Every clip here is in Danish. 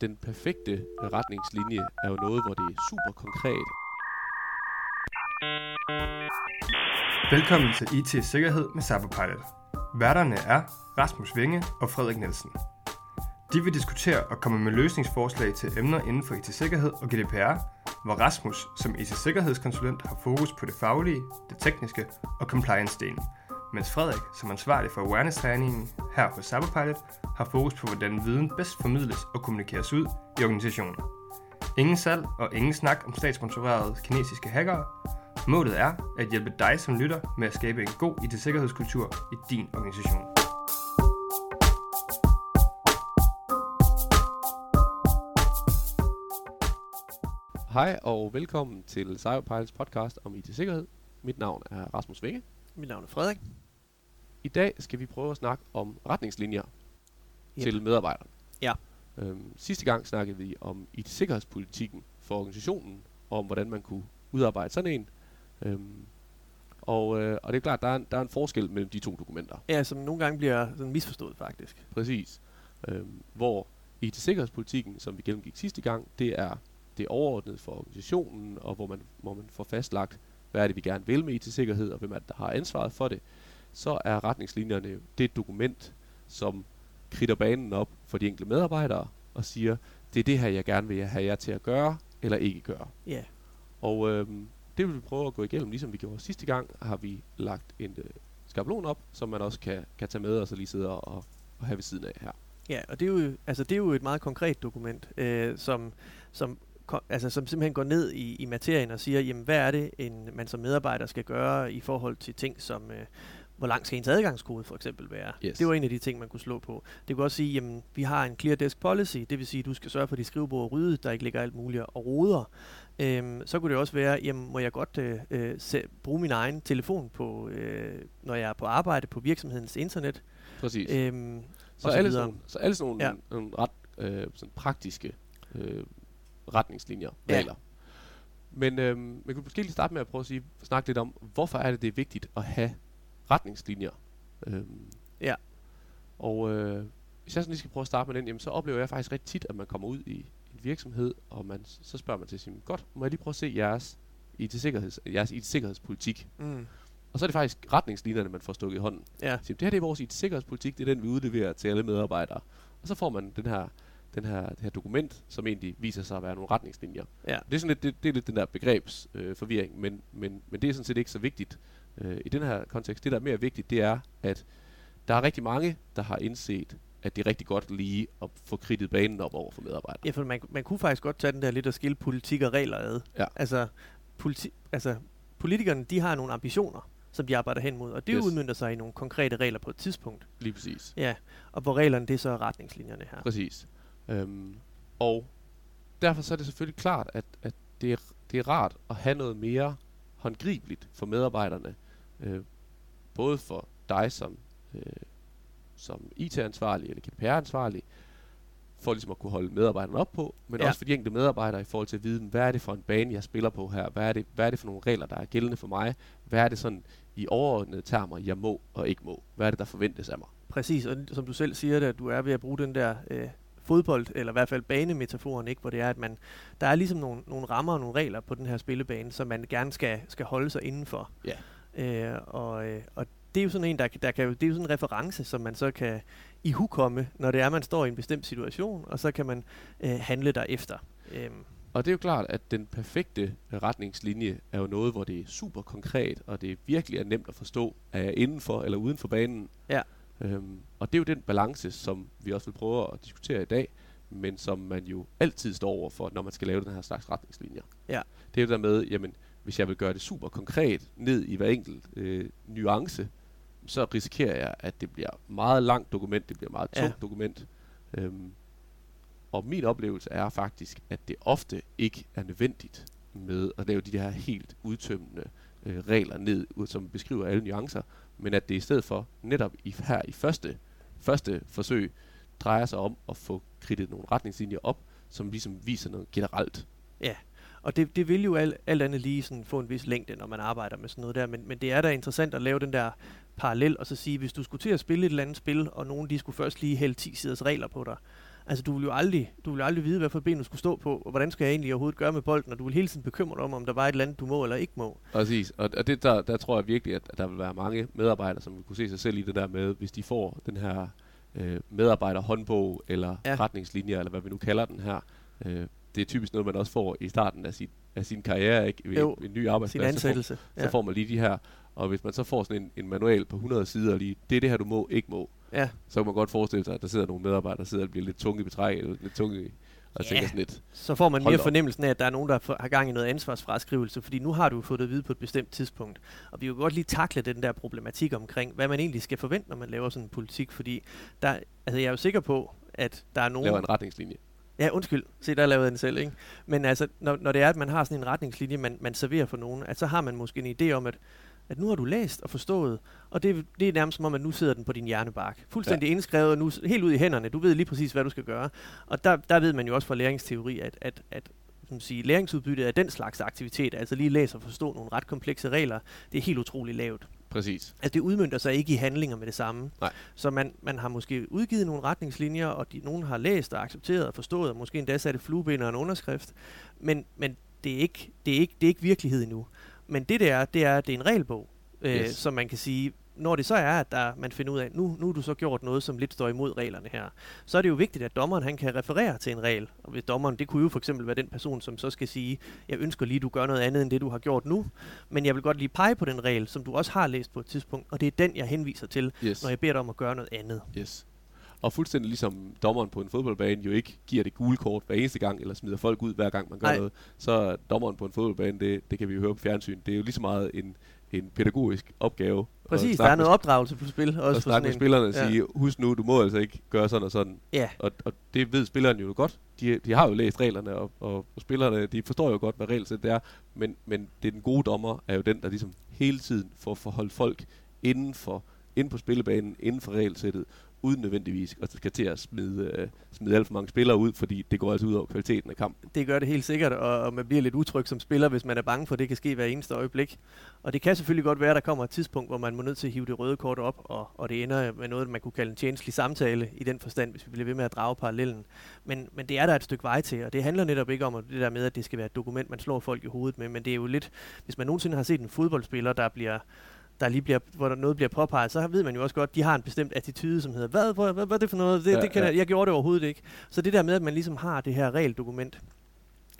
den perfekte retningslinje er jo noget, hvor det er super konkret. Velkommen til IT Sikkerhed med Cyberpilot. Værterne er Rasmus Vinge og Frederik Nielsen. De vil diskutere og komme med løsningsforslag til emner inden for IT-sikkerhed og GDPR, hvor Rasmus som IT-sikkerhedskonsulent har fokus på det faglige, det tekniske og compliance-delen, mens Frederik som ansvarlig for awareness-træningen her på Cyberpilot har fokus på, hvordan viden bedst formidles og kommunikeres ud i organisationen. Ingen salg og ingen snak om statssponsorerede kinesiske hackere. Målet er at hjælpe dig som lytter med at skabe en god IT-sikkerhedskultur i din organisation. Hej og velkommen til Cyberpilots podcast om IT-sikkerhed. Mit navn er Rasmus Vinge. Mit navn er Frederik. I dag skal vi prøve at snakke om retningslinjer Yep. til medarbejderne. Ja. Øhm, sidste gang snakkede vi om IT-sikkerhedspolitikken for organisationen, og om hvordan man kunne udarbejde sådan en. Øhm, og, øh, og det er klart, der er, en, der er en forskel mellem de to dokumenter. Ja, som nogle gange bliver sådan misforstået faktisk. Præcis. Øhm, hvor IT-sikkerhedspolitikken, som vi gennemgik sidste gang, det er det overordnede for organisationen, og hvor man, hvor man får fastlagt, hvad er det, vi gerne vil med IT-sikkerhed, og hvem er det, der har ansvaret for det. Så er retningslinjerne det dokument, som kridter banen op for de enkelte medarbejdere, og siger, det er det her, jeg gerne vil have jer til at gøre, eller ikke gøre. Ja. Og øhm, det vil vi prøve at gå igennem, ligesom vi gjorde sidste gang, har vi lagt en øh, skabelon op, som man også kan, kan tage med og så lige sidde og, og have ved siden af her. Ja, og det er jo, altså, det er jo et meget konkret dokument, øh, som, som, altså, som simpelthen går ned i, i materien og siger, jamen, hvad er det, en, man som medarbejder skal gøre i forhold til ting som... Øh, hvor lang skal ens adgangskode for eksempel være? Yes. Det var en af de ting, man kunne slå på. Det kunne også sige, jamen, vi har en clear desk policy, det vil sige, at du skal sørge for, at dit skrivebord er ryddet, der ikke ligger alt muligt og roder. Øhm, så kunne det også være, jamen, må jeg godt øh, øh, se, bruge min egen telefon, på, øh, når jeg er på arbejde på virksomhedens internet? Præcis. Øhm, så, så alle sådan, så alle sådan nogle, Ja. ja. nogle ret øh, sådan praktiske øh, retningslinjer, Ja. regler. Men øh, man kunne måske lige starte med at prøve at sige, snakke lidt om, hvorfor er det, det er vigtigt at have retningslinjer. Øhm, Ja. Og øh, hvis jeg sådan lige skal prøve at starte med den, jamen, så oplever jeg faktisk ret tit, at man kommer ud i en virksomhed, og man, så spørger man til sin, godt, må jeg lige prøve at se jeres IT-sikkerheds, jeres IT-sikkerhedspolitik? mm, Og så er det faktisk retningslinjerne, man får stukket i hånden. ja. Så det her det er vores IT-sikkerhedspolitik, det er den, vi udleverer til alle medarbejdere. Og så får man den her, den her, det her dokument, som egentlig viser sig at være nogle retningslinjer. Ja. Det er, sådan lidt, det, det er lidt den der begrebsforvirring, øh, men, men, men det er sådan set ikke så vigtigt. Øh, I den her kontekst, det der er mere vigtigt, det er, at der er rigtig mange, der har indset, at det er rigtig godt lige at få kridtet banen op over for medarbejdere. Ja, for man, man kunne faktisk godt tage den der lidt og skille politik og regler ad. Ja. Altså, politi- altså, politikerne, de har nogle ambitioner, som de arbejder hen mod, og det yes. udmyndter sig i nogle konkrete regler på et tidspunkt. Lige præcis. Ja, og hvor reglerne, det er så retningslinjerne her. Præcis. Øhm, og derfor så er det selvfølgelig klart, at, at det, er, det er rart at have noget mere håndgribeligt for medarbejderne. Øh, både for dig som, øh, som IT-ansvarlig eller GDPR-ansvarlig, for ligesom at kunne holde medarbejderne op på, men Ja. også for de enkelte medarbejdere i forhold til at vide, hvad er det for en bane, jeg spiller på her? Hvad er det, hvad er det for nogle regler, der er gældende for mig? Hvad er det sådan i overordnede termer, jeg må og ikke må? Hvad er det, der forventes af mig? Præcis, og som du selv siger det, at du er ved at bruge den der øh, fodbold, eller i hvert fald banemetaforen, ikke? hvor det er, at man, der er ligesom nogle, nogle rammer og nogle regler på den her spillebane, som man gerne skal, skal holde sig indenfor. Ja. Øh, og, øh, og det er jo sådan en, der, der kan, det er jo sådan en reference, som man så kan ihukomme, når det er, man står i en bestemt situation, og så kan man øh, handle derefter. Øhm, Og det er jo klart, at den perfekte retningslinje er jo noget, hvor det er super konkret, og det virkelig er nemt at forstå, er jeg inden for eller uden for banen. Ja. Øhm, og det er jo den balance, som vi også vil prøve at diskutere i dag, men som man jo altid står over for, når man skal lave den her slags retningslinjer. Ja. Det er jo der med, jamen, hvis jeg vil gøre det super konkret ned i hver enkelt øh, nuance, så risikerer jeg, at det bliver meget langt dokument, det bliver meget Ja. tungt dokument. Øhm, og min oplevelse er faktisk, at det ofte ikke er nødvendigt med at lave de her helt udtømmende øh, regler ned, ud- som beskriver alle nuancer, men at det i stedet for netop i, her i første, første forsøg drejer sig om at få kridtet nogle retningslinjer op, som ligesom viser noget generelt. Ja, Og det, det vil jo alt, alt andet lige sådan få en vis længde, når man arbejder med sådan noget der, men, men det er da interessant at lave den der parallel, og så sige, hvis du skulle til at spille et eller andet spil, og nogen de skulle først lige hælde 10 siders regler på dig, Altså, du vil jo aldrig, du vil aldrig vide, hvad for ben du skulle stå på, og hvordan skal jeg egentlig overhovedet gøre med bolden, og du vil hele tiden bekymre dig om, om der var et eller andet, du må eller ikke må. Præcis, og, og det, der, der tror jeg virkelig, at, der vil være mange medarbejdere, som vil kunne se sig selv i det der med, hvis de får den her øh, medarbejderhåndbog, eller Ja. ja. retningslinjer, eller hvad vi nu kalder den her. Øh, det er typisk noget, man også får i starten af sin, af sin karriere, ikke? Ved Jo, en, en ny Sin arbejdsplads. så får- ansættelse. så får man lige de her, og hvis man så får sådan en, en manual på 100 sider lige, det er det her, du må, ikke må, ja. så kan man godt forestille sig, at der sidder nogle medarbejdere, der sidder og bliver lidt tunge i betræk, eller lidt tunge i, og Ja. sådan lidt, så får man mere fornemmelsen af, at der er nogen, der har gang i noget ansvarsfraskrivelse, fordi nu har du fået det at vide på et bestemt tidspunkt. Og vi vil godt lige takle den der problematik omkring, hvad man egentlig skal forvente, når man laver sådan en politik, fordi der, altså jeg er jo sikker på, at der er nogen... laver en retningslinje. Ja, undskyld. Se, der lavede jeg den selv, ikke? Men altså, når, når det er, at man har sådan en retningslinje, man, man serverer for nogen, at så har man måske en idé om, at, at nu har du læst og forstået, og det, det er nærmest som om, at nu sidder den på din hjernebark. Fuldstændig ja. indskrevet, og nu helt ud i hænderne. Du ved lige præcis, hvad du skal gøre. Og der, der ved man jo også fra læringsteori, at, at, at som sige, læringsudbyttet af den slags aktivitet, altså lige læse og forstå nogle ret komplekse regler, det er helt utroligt lavt. Præcis. Altså det udmyndter sig ikke i handlinger med det samme. Nej. Så man, man har måske udgivet nogle retningslinjer, og de, nogen har læst og accepteret og forstået, og måske endda sat et flueben og en underskrift. Men, men det, er ikke, det, er ikke, det er ikke virkelighed endnu. Men det der, det er, det er en regelbog, øh, Yes. som man kan sige, når det så er, at der, man finder ud af, nu, nu har du så gjort noget, som lidt står imod reglerne her, så er det jo vigtigt, at dommeren han kan referere til en regel. Og hvis dommeren, det kunne jo for eksempel være den person, som så skal sige, jeg ønsker lige, at du gør noget andet end det, du har gjort nu, men jeg vil godt lige pege på den regel, som du også har læst på et tidspunkt, og det er den, jeg henviser til, Yes. når jeg beder dig om at gøre noget andet. Yes. Og fuldstændig ligesom dommeren på en fodboldbane jo ikke giver det gule kort hver eneste gang, eller smider folk ud hver gang man gør Nej. noget, så er dommeren på en fodboldbane, det, det kan vi jo høre på fjernsyn, det er jo lige så meget en, en pædagogisk opgave. Præcis, der er noget opdragelse på spil. Også at snakke med spillerne og ja. sige, husk nu, du må altså ikke gøre sådan og sådan. ja, Og, og det ved spillerne jo godt. De, de har jo læst reglerne, og, og, og spillerne de forstår jo godt, hvad regelsæt det er. Men, men det er den gode dommer, er jo den, der ligesom hele tiden får forholdt folk inden for inden på spillebanen, inden for regelsættet, uden nødvendigvis at skal til at smide, øh, smide alt for mange spillere ud, fordi det går altså ud over kvaliteten af kampen. det gør det helt sikkert, og, og man bliver lidt utryg som spiller, hvis man er bange for, at det kan ske hver eneste øjeblik. Og det kan selvfølgelig godt være, at der kommer et tidspunkt, hvor man må nødt til at hive det røde kort op, og, og det ender med noget, man kunne kalde en tjenestelig samtale i den forstand, hvis vi bliver ved med at drage parallellen. Men, men det er der et stykke vej til, og det handler netop ikke om at det der med, at det skal være et dokument, man slår folk i hovedet med, men det er jo lidt, hvis man nogensinde har set en fodboldspiller, der bliver der lige bliver, hvor der noget bliver påpeget, så ved man jo også godt, at de har en bestemt attitude, som hedder, hvad, hvad, hvad, hvad er det for noget? Det, Ja, det kan ja. jeg, jeg gjorde det overhovedet ikke. Så det der med, at man ligesom har det her regeldokument,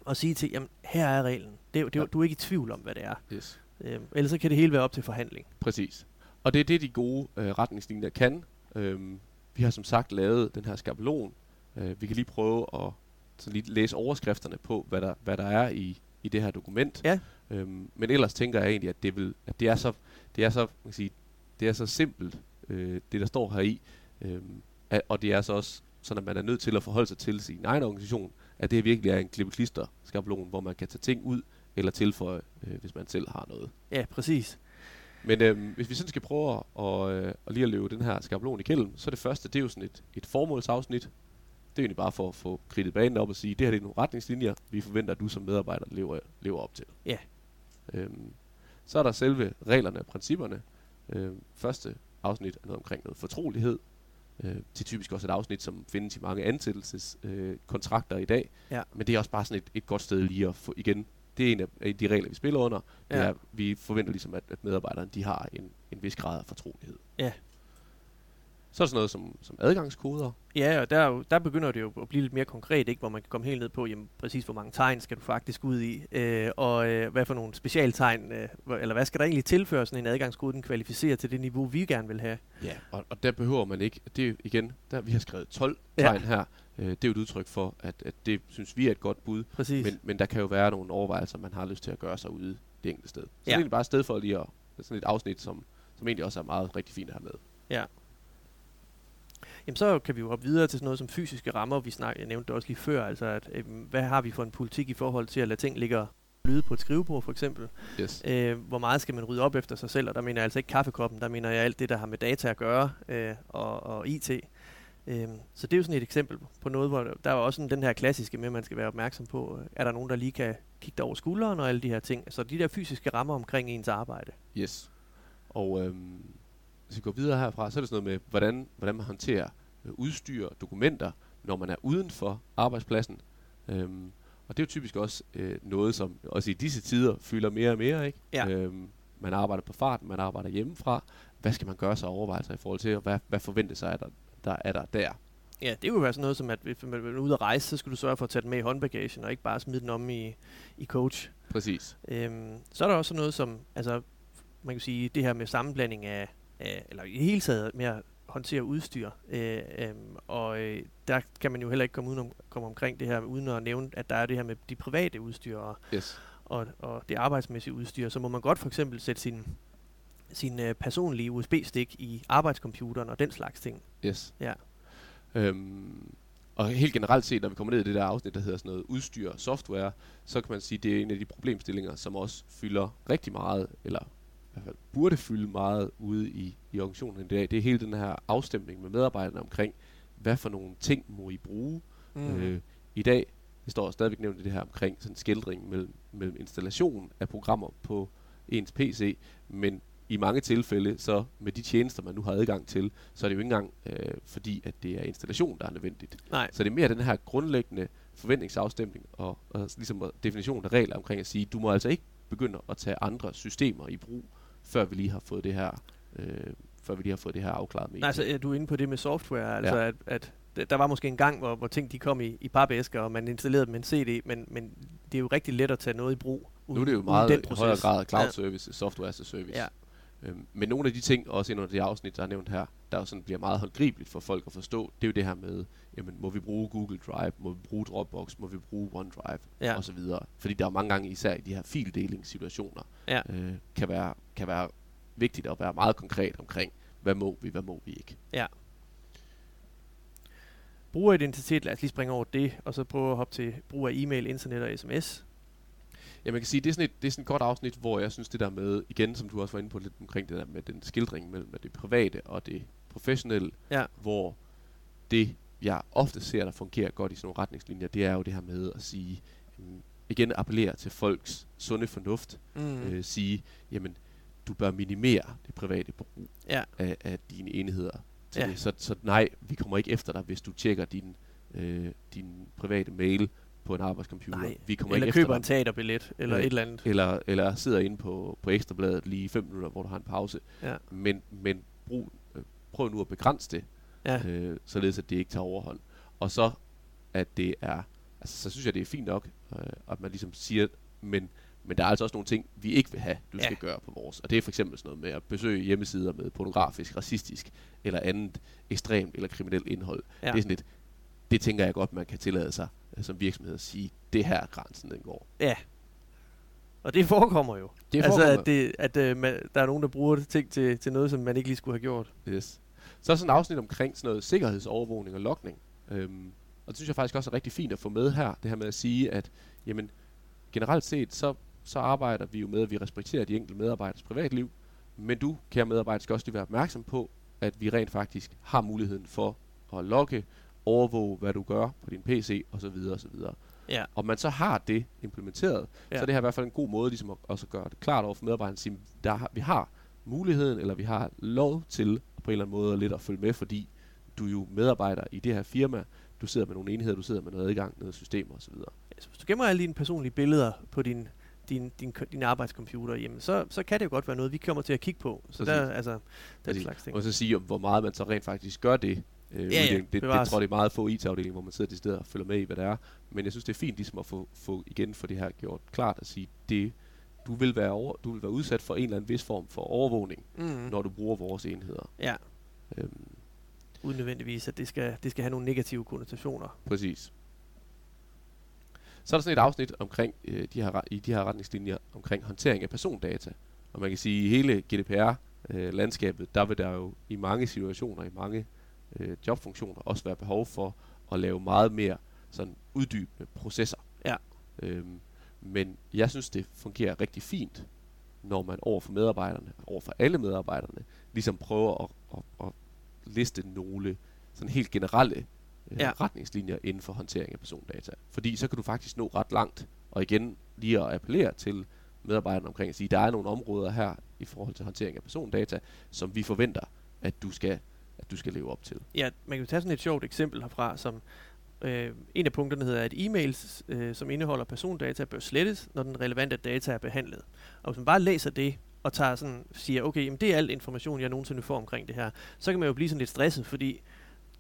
og sige til, jamen, her er reglen. Det, det, Ja. du er ikke i tvivl om, hvad det er. Yes. Øhm, ellers så kan det hele være op til forhandling. Præcis. Og det er det, de gode øh, retningslinjer kan. Øhm, vi har som sagt lavet den her skabelon. Øh, vi kan lige prøve at sådan lige læse overskrifterne på, hvad der, hvad der er i, i det her dokument. Ja. Øhm, men ellers tænker jeg egentlig, at det, vil, at det er så, det er så, man kan sige, det er så simpelt, øh, det der står her i. At, og det er så også sådan, at man er nødt til at forholde sig til sin egen organisation, at det virkelig er en klippe skabelon, hvor man kan tage ting ud eller tilføje, øh, hvis man selv har noget. Ja, præcis. Men øhm, hvis vi sådan skal prøve at, og, øh, at lige at løbe den her skabelon i kælden, så det første, det er jo sådan et, et formålsafsnit. Det er egentlig bare for at få kridtet banen op og sige, det her det er nogle retningslinjer, vi forventer, at du som medarbejder lever, lever op til. Ja. Øhm, så er der selve reglerne og principperne. Øhm, første afsnit er noget omkring noget fortrolighed. Øh, det er typisk også et afsnit, som findes i mange ansættelseskontrakter øh, kontrakter i dag. Ja. Men det er også bare sådan et, et godt sted lige at få igen. Det er en af de regler, vi spiller under. Det Ja. er, vi forventer ligesom, at, at medarbejderne de har en, en vis grad af fortrolighed. Ja. Så er der sådan noget som, som adgangskoder. Ja, og der, er der begynder det jo at blive lidt mere konkret, ikke? hvor man kan komme helt ned på, jamen, præcis hvor mange tegn skal du faktisk ud i, øh, og øh, hvad for nogle specialtegn, øh, eller hvad skal der egentlig tilføre sådan en adgangskode, den kvalificerer til det niveau, vi gerne vil have. Ja. Og, og der behøver man ikke, det er igen, der vi har skrevet 12 Ja. tegn her. Øh, det er jo et udtryk for, at, at det synes vi er et godt bud. Præcis. Men, men der kan jo være nogle overvejelser, man har lyst til at gøre sig ude det enkelte sted. Så ja. det Ja. er egentlig bare et sted for lige at, sådan et afsnit, som, som egentlig også er meget rigtig fint at have med. Ja. Jamen så kan vi jo hoppe videre til sådan noget som fysiske rammer. Vi snak, jeg nævnte det også lige før, altså at, øh, hvad har vi for en politik i forhold til at lade ting ligge lyde på et skrivebord for eksempel. Yes. Øh, hvor meget skal man rydde op efter sig selv, og der mener jeg altså ikke kaffekoppen, der mener jeg alt det, der har med data at gøre, øh, og, og IT. Øh, så det er jo sådan et eksempel på noget, hvor der, er også sådan den her klassiske med, at man skal være opmærksom på, øh, er der nogen, der lige kan kigge dig over skulderen og alle de her ting. Så de der fysiske rammer omkring ens arbejde. Yes. Og øhm, hvis vi går videre herfra, så er det sådan noget med, hvordan, hvordan man håndterer øh, udstyr, dokumenter, når man er uden for arbejdspladsen. Øhm, og det er jo typisk også øh, noget, som også i disse tider fylder mere og mere. Ikke? Ja. Øhm, man arbejder på farten, man arbejder hjemmefra. Hvad skal man gøre sig overvejelser i forhold til, og hvad, hvad forventes sig, at der, der er der der? Ja, det kunne være sådan noget som, at hvis man er ude at rejse, så skal du sørge for at tage den med i håndbagagen, og ikke bare smide den om i, i coach. Præcis. Øhm, så er der også noget som, altså, man kan sige, det her med sammenblanding af, af eller i hele taget med at håndtere udstyr. Øh, øh, og øh, der kan man jo heller ikke komme, udenom, komme omkring det her, uden at nævne, at der er det her med de private udstyr og, Yes. og, og det arbejdsmæssige udstyr. Så må man godt for eksempel sætte sin, sin øh, personlige USB-stik i arbejdscomputeren og den slags ting. Yes. Ja. Øhm, og helt generelt set, når vi kommer ned i det der afsnit, der hedder sådan noget udstyr og software, så kan man sige, at det er en af de problemstillinger, som også fylder rigtig meget, eller hvert fald burde fylde meget ude i, i organisationen i dag. Det er hele den her afstemning med medarbejderne omkring, hvad for nogle ting må I bruge mm. øh, i dag. Det står stadigvæk nævnt i det her omkring sådan skildring mellem, mellem installation af programmer på ens PC, men i mange tilfælde, så med de tjenester, man nu har adgang til, så er det jo ikke engang øh, fordi, at det er installation, der er nødvendigt. Nej. Så det er mere den her grundlæggende forventningsafstemning og, og ligesom definition af regler omkring at sige, du må altså ikke begynde at tage andre systemer i brug, før vi lige har fået det her, øh, før vi lige har fået det her afklaret med. Nej, altså er du inde på det med software, altså Ja. at, at der var måske en gang, hvor, hvor ting de kom i, i papæsker, og man installerede dem med en CD, men, men det er jo rigtig let at tage noget i brug. nu er det jo uden meget den i højere grad cloud Ja. service, software as a service. Ja. Øhm, men nogle af de ting, også ind under det afsnit, der er nævnt her, der sådan bliver meget håndgribeligt for folk at forstå, det er jo det her med, jamen, må vi bruge Google Drive, må vi bruge Dropbox, må vi bruge OneDrive, Ja. og så videre. Fordi der er mange gange, især i de her fildelingssituationer, Ja. øh, kan, være, kan være vigtigt at være meget konkret omkring, hvad må vi, hvad må vi ikke. Brugeridentitet, lad os lige springe over det, og så prøve at hoppe til brug af e-mail, internet og sms. Ja, man kan sige, det er, sådan et, det er sådan et godt afsnit, hvor jeg synes det der med, igen som du også var inde på lidt omkring det der med den skildring mellem det private og det professionelle, Ja. hvor det, jeg ofte ser, der fungerer godt i sådan nogle retningslinjer, det er jo det her med at sige, øhm, igen appellere til folks sunde fornuft, Mm. mm. øh, sige, jamen, du bør minimere det private brug Ja. af, af dine enheder. Til Ja. det. Så, så nej, vi kommer ikke efter dig, hvis du tjekker din, øh, din private mail på en arbejdscomputer. Nej, vi kommer Eller ikke efter køber en teaterbillet, eller Ja. et eller andet. eller, eller sidder inde på, på ekstrabladet lige i fem minutter, hvor du har en pause. Ja. Men, men brug, øh, prøv nu at begrænse det, Ja. øh, således at det ikke tager overhånd. Og så, at det er, altså så synes jeg, det er fint nok, øh, at man ligesom siger, men, men der er altså også nogle ting, vi ikke vil have, du Ja. skal gøre på vores. Og det er for eksempel sådan noget med at besøge hjemmesider med pornografisk, racistisk eller andet ekstremt eller kriminelt indhold. Ja. Det er sådan lidt, det tænker jeg godt, man kan tillade sig øh, som virksomhed at sige, det her er grænsen, den går. Ja. Og det forekommer jo. Det altså, forekommer. at, det, at øh, man, der er nogen, der bruger det ting til, til noget, som man ikke lige skulle have gjort. Yes. Så er sådan et afsnit omkring sådan noget sikkerhedsovervågning og logning. Øhm, og det synes jeg faktisk også er rigtig fint at få med her. Det her med at sige, at jamen, generelt set, så, så arbejder vi jo med, at vi respekterer de enkelte medarbejderes privatliv. Men du, kære medarbejder, skal også lige være opmærksom på, at vi rent faktisk har muligheden for at logge, overvåge, hvad du gør på din PC osv. osv. Ja. Og man så har det implementeret, Ja. ja. så er det her i hvert fald en god måde ligesom at også gøre det klart over for medarbejderne, at sige, der har, vi har muligheden, eller vi har lov til på en eller anden måde lidt at følge med, fordi du er jo medarbejder i det her firma, du sidder med nogle enheder, du sidder med noget adgang, noget systemer osv. Altså, hvis du gemmer alle dine personlige billeder på din, din, din, din arbejdscomputer, jamen, så, så kan det jo godt være noget, vi kommer til at kigge på. Så Præcis. der, altså, den Præcis. slags ting. Og så sige, om hvor meget man så rent faktisk gør det. Øh, Ja, ja, det, det, det tror jeg, det er meget få IT-afdelinger, hvor man sidder til steder og følger med i, hvad det er. Men jeg synes, det er fint ligesom at få, få igen for det her gjort klart at sige, det, du, vil være over, du vil være udsat for en eller anden vis form for overvågning, Mm. når du bruger vores enheder. Ja, Øhm, uden nødvendigvis, at det skal, det skal have nogle negative konnotationer. Præcis. Så er der sådan et afsnit omkring øh, de her, i de her retningslinjer omkring håndtering af persondata. Og man kan sige, at i hele GDPR-landskabet, der vil der jo i mange situationer, i mange øh, jobfunktioner også være behov for at lave meget mere sådan uddybende processer. Ja. Øhm, men jeg synes, det fungerer rigtig fint, når man over for medarbejderne, over for alle medarbejderne, ligesom prøver at, at, at liste nogle sådan helt generelle øh, Ja. retningslinjer inden for håndtering af persondata. Fordi så kan du faktisk nå ret langt, og igen lige at appellere til medarbejderne omkring at sige, der er nogle områder her i forhold til håndtering af persondata, som vi forventer, at du skal, at du skal leve op til. Ja, man kan tage sådan et sjovt eksempel herfra, som Øh, en af punkterne hedder, at e-mails, øh, som indeholder persondata, bør slettes, når den relevante data er behandlet. Og hvis man bare læser det, og tager sådan, siger, okay, jamen det er al information, jeg nogensinde får omkring det her, så kan man jo blive sådan lidt stresset, fordi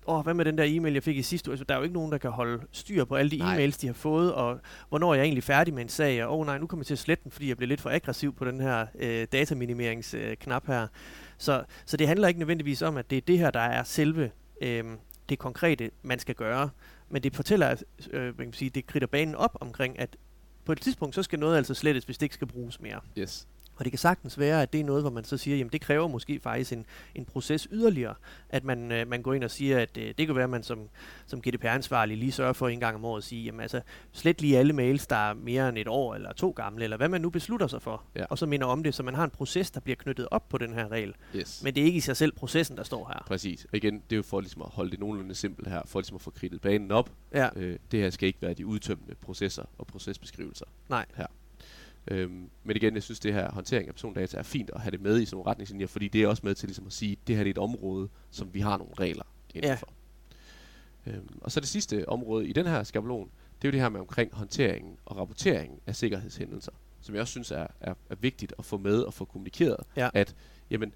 åh, hvad med den der e-mail, jeg fik i sidste uge? Altså, der er jo ikke nogen, der kan holde styr på alle de Nej. e-mails, de har fået, og hvornår er jeg egentlig færdig med en sag, og åh nej, nu kommer jeg til at slette den, fordi jeg bliver lidt for aggressiv på den her øh, dataminimeringsknap øh, her. Så, så det handler ikke nødvendigvis om, at det er det her, der er selve øh, det konkrete, man skal gøre, men det fortæller, øh, kan man sige, det kridter banen op omkring, at på et tidspunkt, så skal noget altså slettes, hvis det ikke skal bruges mere. Yes. Og det kan sagtens være, at det er noget, hvor man så siger, jamen det kræver måske faktisk en, en proces yderligere, at man, øh, man går ind og siger, at øh, det kan være, at man som, som GDPR-ansvarlig lige sørger for en gang om året at sige, jamen altså slet lige alle mails, der er mere end et år eller to gamle, eller hvad man nu beslutter sig for, Ja. og så minder om det, så man har en proces, der bliver knyttet op på den her regel. Yes. Men det er ikke i sig selv processen, der står her. Præcis. Og igen, det er jo for ligesom at holde det nogenlunde simpelt her, for ligesom at få kridtet banen op. Ja, Øh, det her skal ikke være de udtømmende processer og procesbeskrivelser Nej. her. Øhm, men igen, jeg synes, det her håndtering af persondata er fint at have det med i sådan nogle retningslinjer, fordi det er også med til ligesom at sige, at det her det er et område, som vi har nogle regler indenfor. Ja. Øhm, og så det sidste område i den her skabelon, det er jo det her med omkring håndteringen og rapporteringen af sikkerhedshændelser, som jeg også synes er, er, er vigtigt at få med og få kommunikeret, Ja. at jamen,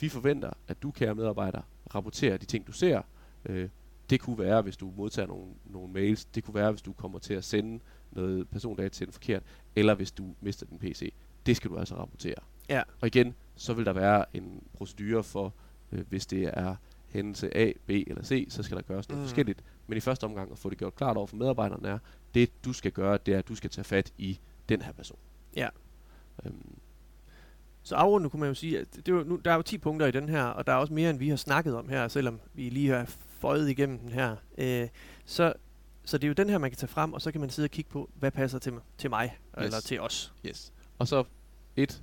vi forventer, at du, kære medarbejder, rapporterer de ting, du ser. Øh, det kunne være, hvis du modtager nogle, nogle mails. Det kunne være, hvis du kommer til at sende noget persondata til den forkert. Eller hvis du mister din PC. Det skal du altså rapportere. Ja. Og igen, så vil der være en procedure for, øh, hvis det er hændelse A, B eller C, så skal der gøres noget Mm. forskelligt. Men i første omgang at få det gjort klart over for medarbejderne er, det du skal gøre, det er, at du skal tage fat i den her person. Ja. Øhm, Så afrundet kunne man jo sige, at det er jo, nu, der er jo 10 punkter i den her, og der er også mere, end vi har snakket om her, selvom vi lige har føjet igennem den her. Øh, så, så det er jo den her, man kan tage frem, og så kan man sidde og kigge på, hvad passer til, til mig, yes. eller til os. Yes. Og så et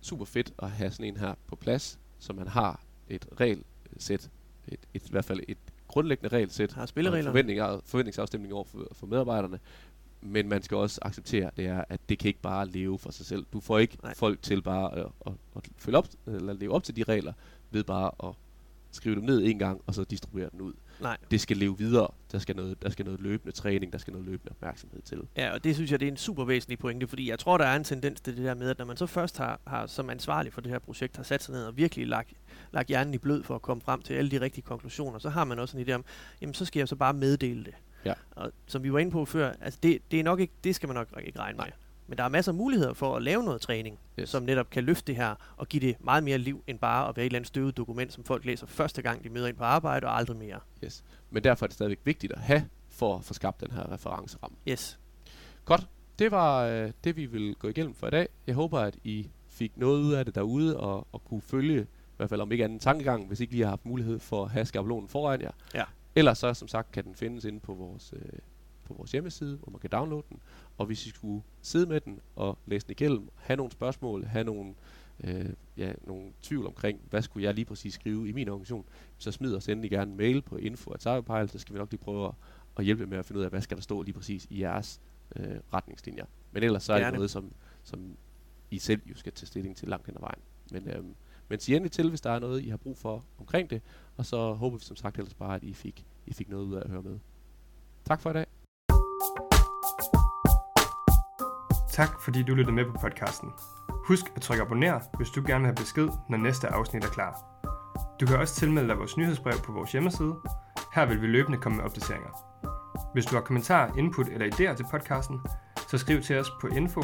super fedt at have sådan en her på plads, så man har et regelsæt, et, et, i hvert fald et grundlæggende regelsæt, Har spillereglerne. forventning, forventningsafstemning over for, for medarbejderne, men man skal også acceptere, det er, at det kan ikke bare leve for sig selv. Du får ikke. Nej. folk til bare at, at, at følge op, eller leve op til de regler, ved bare at skrive dem ned en gang, og så distribuere den ud. Nej. Det skal leve videre. Der skal noget, der skal noget løbende træning, der skal noget løbende opmærksomhed til. Ja, og det synes jeg, det er en super væsentlig pointe, fordi jeg tror, der er en tendens til det der med, at når man så først har, har som ansvarlig for det her projekt, har sat sig ned og virkelig lagt, lagt hjernen i blød for at komme frem til alle de rigtige konklusioner, så har man også en idé om, jamen så skal jeg så bare meddele det. Ja. Og som vi var inde på før, altså det, det, er nok ikke, det skal man nok ikke regne med. Men der er masser af muligheder for at lave noget træning, Yes. som netop kan løfte det her og give det meget mere liv, end bare at være et eller andet støvet dokument, som folk læser første gang, de møder ind på arbejde, og aldrig mere. Yes. Men derfor er det stadigvæk vigtigt at have, for at få skabt den her referenceramme. Yes. Godt. Det var øh, det, vi vil gå igennem for i dag. Jeg håber, at I fik noget ud af det derude, og, og kunne følge, i hvert fald om ikke anden tankegang, hvis ikke lige har haft mulighed for at have skabelonen foran jer. Ja. Ellers så, som sagt, kan den findes inde på vores, øh, på vores hjemmeside, hvor man kan downloade den. Og hvis I skulle sidde med den og læse den igennem, have nogle spørgsmål, have nogle, øh, ja, nogle tvivl omkring, hvad skulle jeg lige præcis skrive i min organisation, så smid os endelig gerne en mail på info så skal vi nok lige prøve at, at hjælpe med at finde ud af, hvad skal der stå lige præcis i jeres øh, retningslinjer. Men ellers så er Gerne. det noget, som, som I selv jo skal tage stilling til langt hen ad vejen. Men, øhm, men sig endelig til, hvis der er noget, I har brug for omkring det, og så håber vi som sagt ellers bare, at I fik, I fik noget ud af at høre med. Tak for i dag. Tak fordi du lyttede med på podcasten. Husk at trykke abonner, hvis du gerne vil have besked, når næste afsnit er klar. Du kan også tilmelde dig vores nyhedsbrev på vores hjemmeside. Her vil vi løbende komme med opdateringer. Hvis du har kommentarer, input eller idéer til podcasten, så skriv til os på info